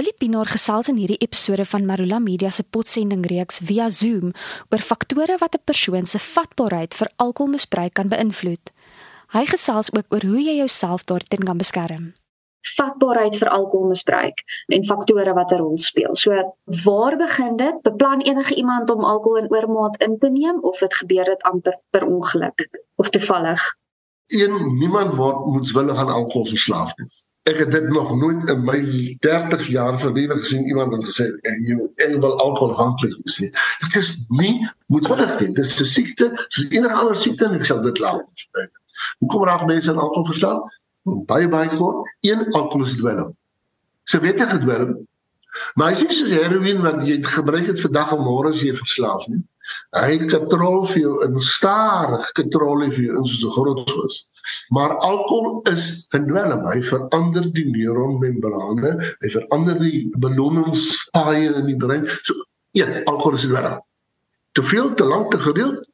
Willie Pinaar gesels in hierdie episode van Marula Media se potsending reeks via Zoom oor faktore wat 'n persoon se vatbaarheid vir alkoholmisbruik kan beïnvloed. Hy gesels ook oor hoe jy jouself daarteen kan beskerm. Vatbaarheid vir alkoholmisbruik en faktore wat 'n rol speel. So, waar begin dit? Beplan enige iemand om alkohol in oormaat in te neem of dit gebeur dit amper per ongeluk of toevallig? Een niemand word moetswillig aan alkohol verslaaf nie ek het dit nog nooit in my 30 jaar verlewe gesien iemand wat gesê jy ek wil alkoholafhanklik wees nie. Dit is nie moetswillig nie. Dit is 'n siekte, soos enige ander siekte en ek sal dit laat spreek. Hoe kom raak mense aan alkohol verslaaf? Baie baie kort, een alkohol is dwelm. Sy weet ek gedwelm. Maar as jy soos heroïne wat jy gebruik het vir dag en môre as jy verslaaf nie. Hy kontroleer vir jou in stadig kontroleer vir jou in so 'n groot soos. Maar alkohol is 'n dwelm. Hy verander die neuronmembrane, hy verander die beloningspaaie in die brein. So ja, alkohol is 'n dwelm. Te veel te lank te gereeld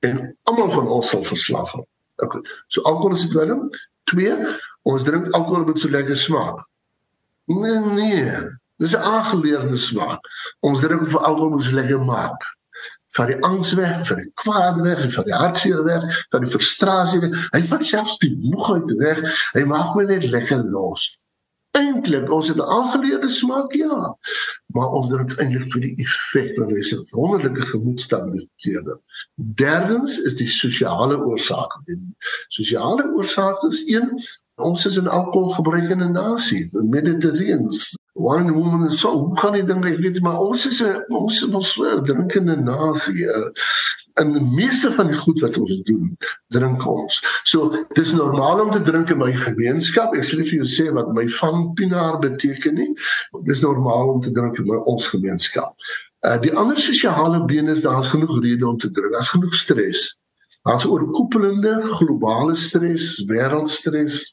en almal van ons sal verslaaf raak. Okay. So alkohol is 'n dwelm. 2. Ons drink alkohol met so lekker smaak. Nee nee. Dis 'n aangeleerde smaak. Ons drink vir alkohol met so lekker maak van die angs weg, van die kwaad weg, van die hartseer weg, van die frustrasie weg. Hy vat selfs die moegheid weg. Hy maak my net lekker los. Eintlik ons het 'n aangeleerde smaak ja, maar ons drink eintlik vir die effek van hierdie wonderlike gemoedstabiliteit. Derdens is die sosiale oorsake. Die sosiale oorsake is een ons is 'n alkoholgebruikende nasie, the Mediterraneans one woman so hoe gaan die ding ek weet maar ons is 'n ons ons drinkende nasie uh, en die meeste van die goed wat ons doen drink ons. So dis normaal om te drink in my gemeenskap. Ek sê vir jou sê wat my van pinaar beteken nie. Dis normaal om te drink in ons gemeenskap. Uh, die ander sosiale bene is daar's genoeg redes om te drink. Daar's genoeg stres. As oorkoepelende globale stres, wêreldstres,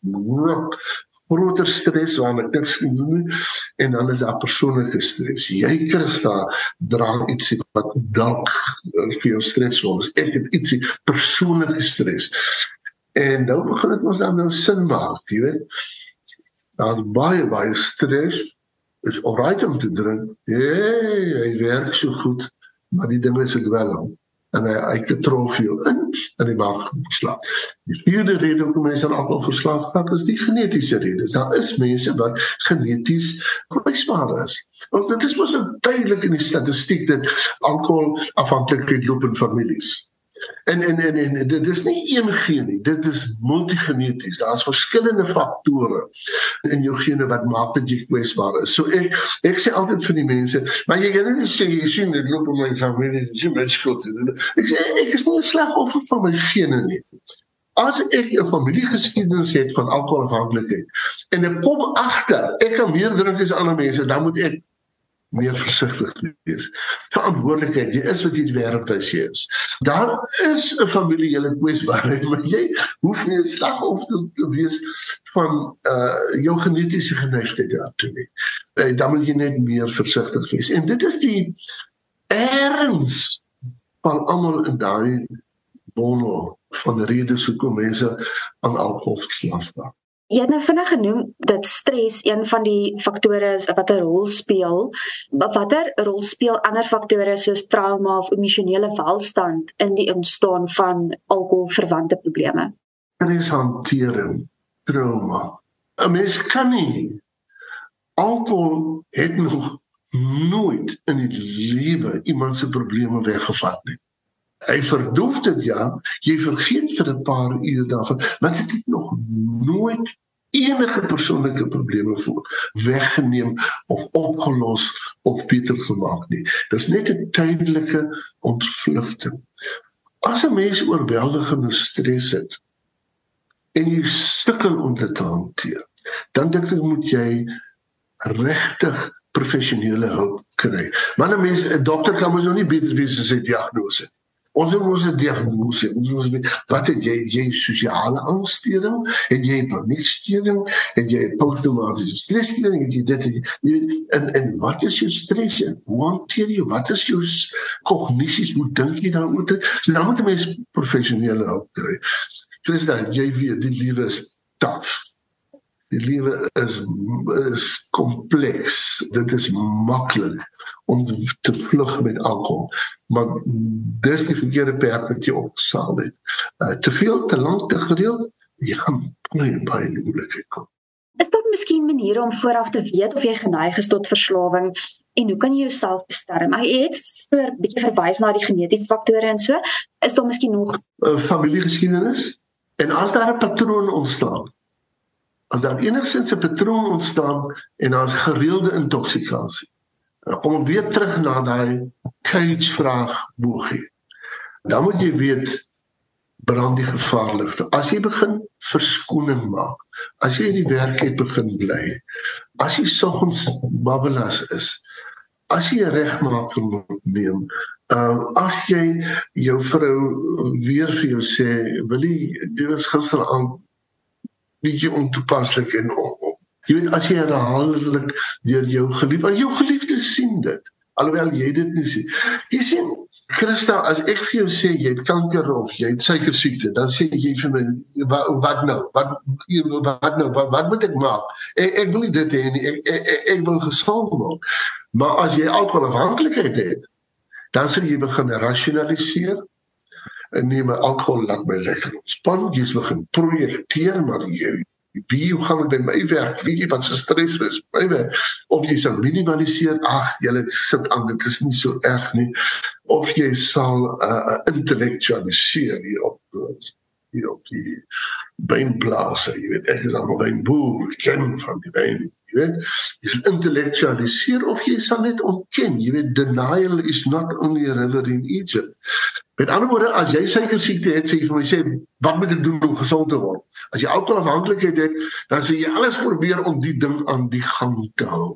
groter stres niks kan doen en dan is daar persoonlike stres. Jy Christa dra iets wat dalk eh, vir jou stres was. Ek het ietsie persoonlike stres. En nou begin dit ons dan nou sin maak, jy weet. Daar baie baie stres is alright om te drink. Hey, hy werk so goed, maar die ding is ek wel om en hy hy getroof jou in en hy maak verslaaf. Die vierde rede hoekom mense aan alkohol verslaaf raak is die genetiese redes. Daar is mense wat geneties kwesbaar is. Want dit is mos nou duidelik in die statistiek dat alkohol afhanklikheid loop in families. En en en en dit is nie een geen nie. Dit is multigeneties. Daar's verskillende faktore in jou gene wat maak dat jy kwesbaar is. So ek ek sê altyd vir die mense, maar jy kan nie sê jy sien dit loop in my familie, jy mens skuld. Ek sê ek is nie 'n slagoffer van my gene nie. As ek 'n familiegeskiedenis het van alkoholafhanklikheid en ek kom agter ek kan meer drink as ander mense, dan moet ek meer versigtig wees. Verantwoordelikheid, jy is wat jy die wêreld wys jy is. Daar is 'n familiele kwesbaarheid, maar jy hoef nie 'n slagoffer te wees van uh jou genetiese geneigtheid daartoe nie. Uh, dan moet jy net meer versigtig wees. En dit is die erns van almal in daai bono van redes hoekom mense aan alkohol verslaaf raak. Jy het nou vinnig genoem dat stres een van die faktore is wat 'n rol speel. Watter rol speel ander faktore soos trauma of emosionele welstand in die ontstaan van alkoholverwante probleme? Streshantering, trauma. 'n Mens kan nie alkohol het nog nooit in die lewe iemand se probleme weggevat nie. Hy verdoof dit ja, jy vergeet vir 'n paar ure daarvan, maar dit het nog nooit enige persoonlike probleme voor weggeneem of opgelos of beter gemaak nie. Dis net 'n tydelike ontvlugting. As 'n mens oorweldigende stres het en jy sukkel om dit te hanteer, dan dink ek moet jy regtig professionele hulp kry. Maar 'n mens 'n dokter kan mos nou nie beter wees as 'n diagnose nie. Ons moet 'n diagnose, ons moet weet wat het jy jy sosiale aansteurings, het jy paniekstoornis, het jy posttraumatiese stresstoornis, het jy dit jy en en wat is jou stres? Hoe hanteer jy wat is jou kognisies? Hoe dink jy daaroor? So dan moet jy mens professionele hulp kry. Dis dan jy weet die lewe is taaf. Die lewe is is kompleks. Dit is maklik om te vlug met alkohol, maar dis die verkeerde pad wat jy opsaal het. Uh, te veel te lank te gereeld, jy gaan baie baie moeilikheid kom. Is daar miskien maniere om vooraf te weet of jy geneig is tot verslawing en hoe kan jy jouself beskerm? Hy het vir 'n bietjie verwys na die genetiese faktore en so. Is daar miskien nog 'n uh, familiegeskiedenis? En as daar 'n patroon ontstaan, as daar enigsins 'n patroon ontstaan en daar's gereelde intoksikasie. Kom weer terug na daai cage vraag boegie. Dan moet jy weet brand die gevaarligte. As jy begin verskoning maak, as jy in die werk het begin bly, as jy soggens babbelas is, as jy regmaak moet neem, uh, as jy jou vrou weer vir jou sê, wil jy jy was gister aan bietjie ontoepaslik en on, jy weet as jy herhaaldelik deur jou geliefde jou geliefde sien dit alhoewel jy dit nie sien. Jy sien Christa as ek vir jou sê jy het kanker of jy het suiker siekte dan sê jy vir my wat, wat nou? Wat wat nou? Wat, wat moet ek maak? Ek, ek wil nie dit hê nie. Ek, ek, ek, ek wil gesond word. Maar as jy alkoholafhanklikheid het dan sê jy begin rasionaliseer en neem alkohol laat my lekker ontspan. Jy begin projekteer maar jy wie hoe gaan dit by my werk? Wie wat se stres is? My werk. Of jy sal minimaliseer ag jy sit aan dit is nie so erg nie. Of jy sal uh, intellektualiseer hier op hier op die beenblase jy weet ek is al 'n beenboer ken van die been jy weet jy sal intellektualiseer of jy sal net ontken jy weet denial is not only a river in Egypt Met ander woorde, as jy suiker siekte het, sê jy vir my sê, wat moet ek doen om gesond te word? As jy alkoholafhanklikheid het, dan sê jy alles probeer om die ding aan die gang te hou.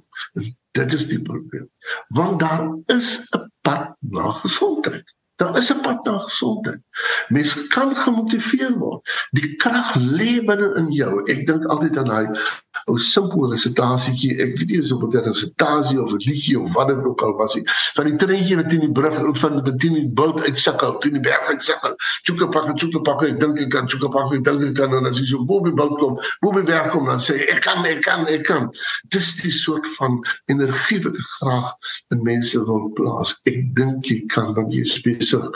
Dit is die probleem. Want daar is 'n pad na gesondheid. Daar is 'n pad na gesondheid. Mens kan gemotiveer word. Die krag lê binne in jou. Ek dink altyd aan daai ou simpel resitasietjie. Ek weet nie of dit 'n resitasie of 'n liedjie of wat dit ook al was nie. Van die treintjie wat in die brug van die teen die bult uitsukkel, teen die berg uitsukkel. Tjukke pak tjukke pak. Ek dink ek kan tjukke pak, ek dink ek kan en as jy so bo die bult kom, bo die berg kom dan sê ek kan, ek kan, ek kan. Dis die soort van energie wat ek graag in mense wil plaas. Ek dink jy kan want jy is besig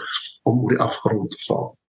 om oor die afgrond te val.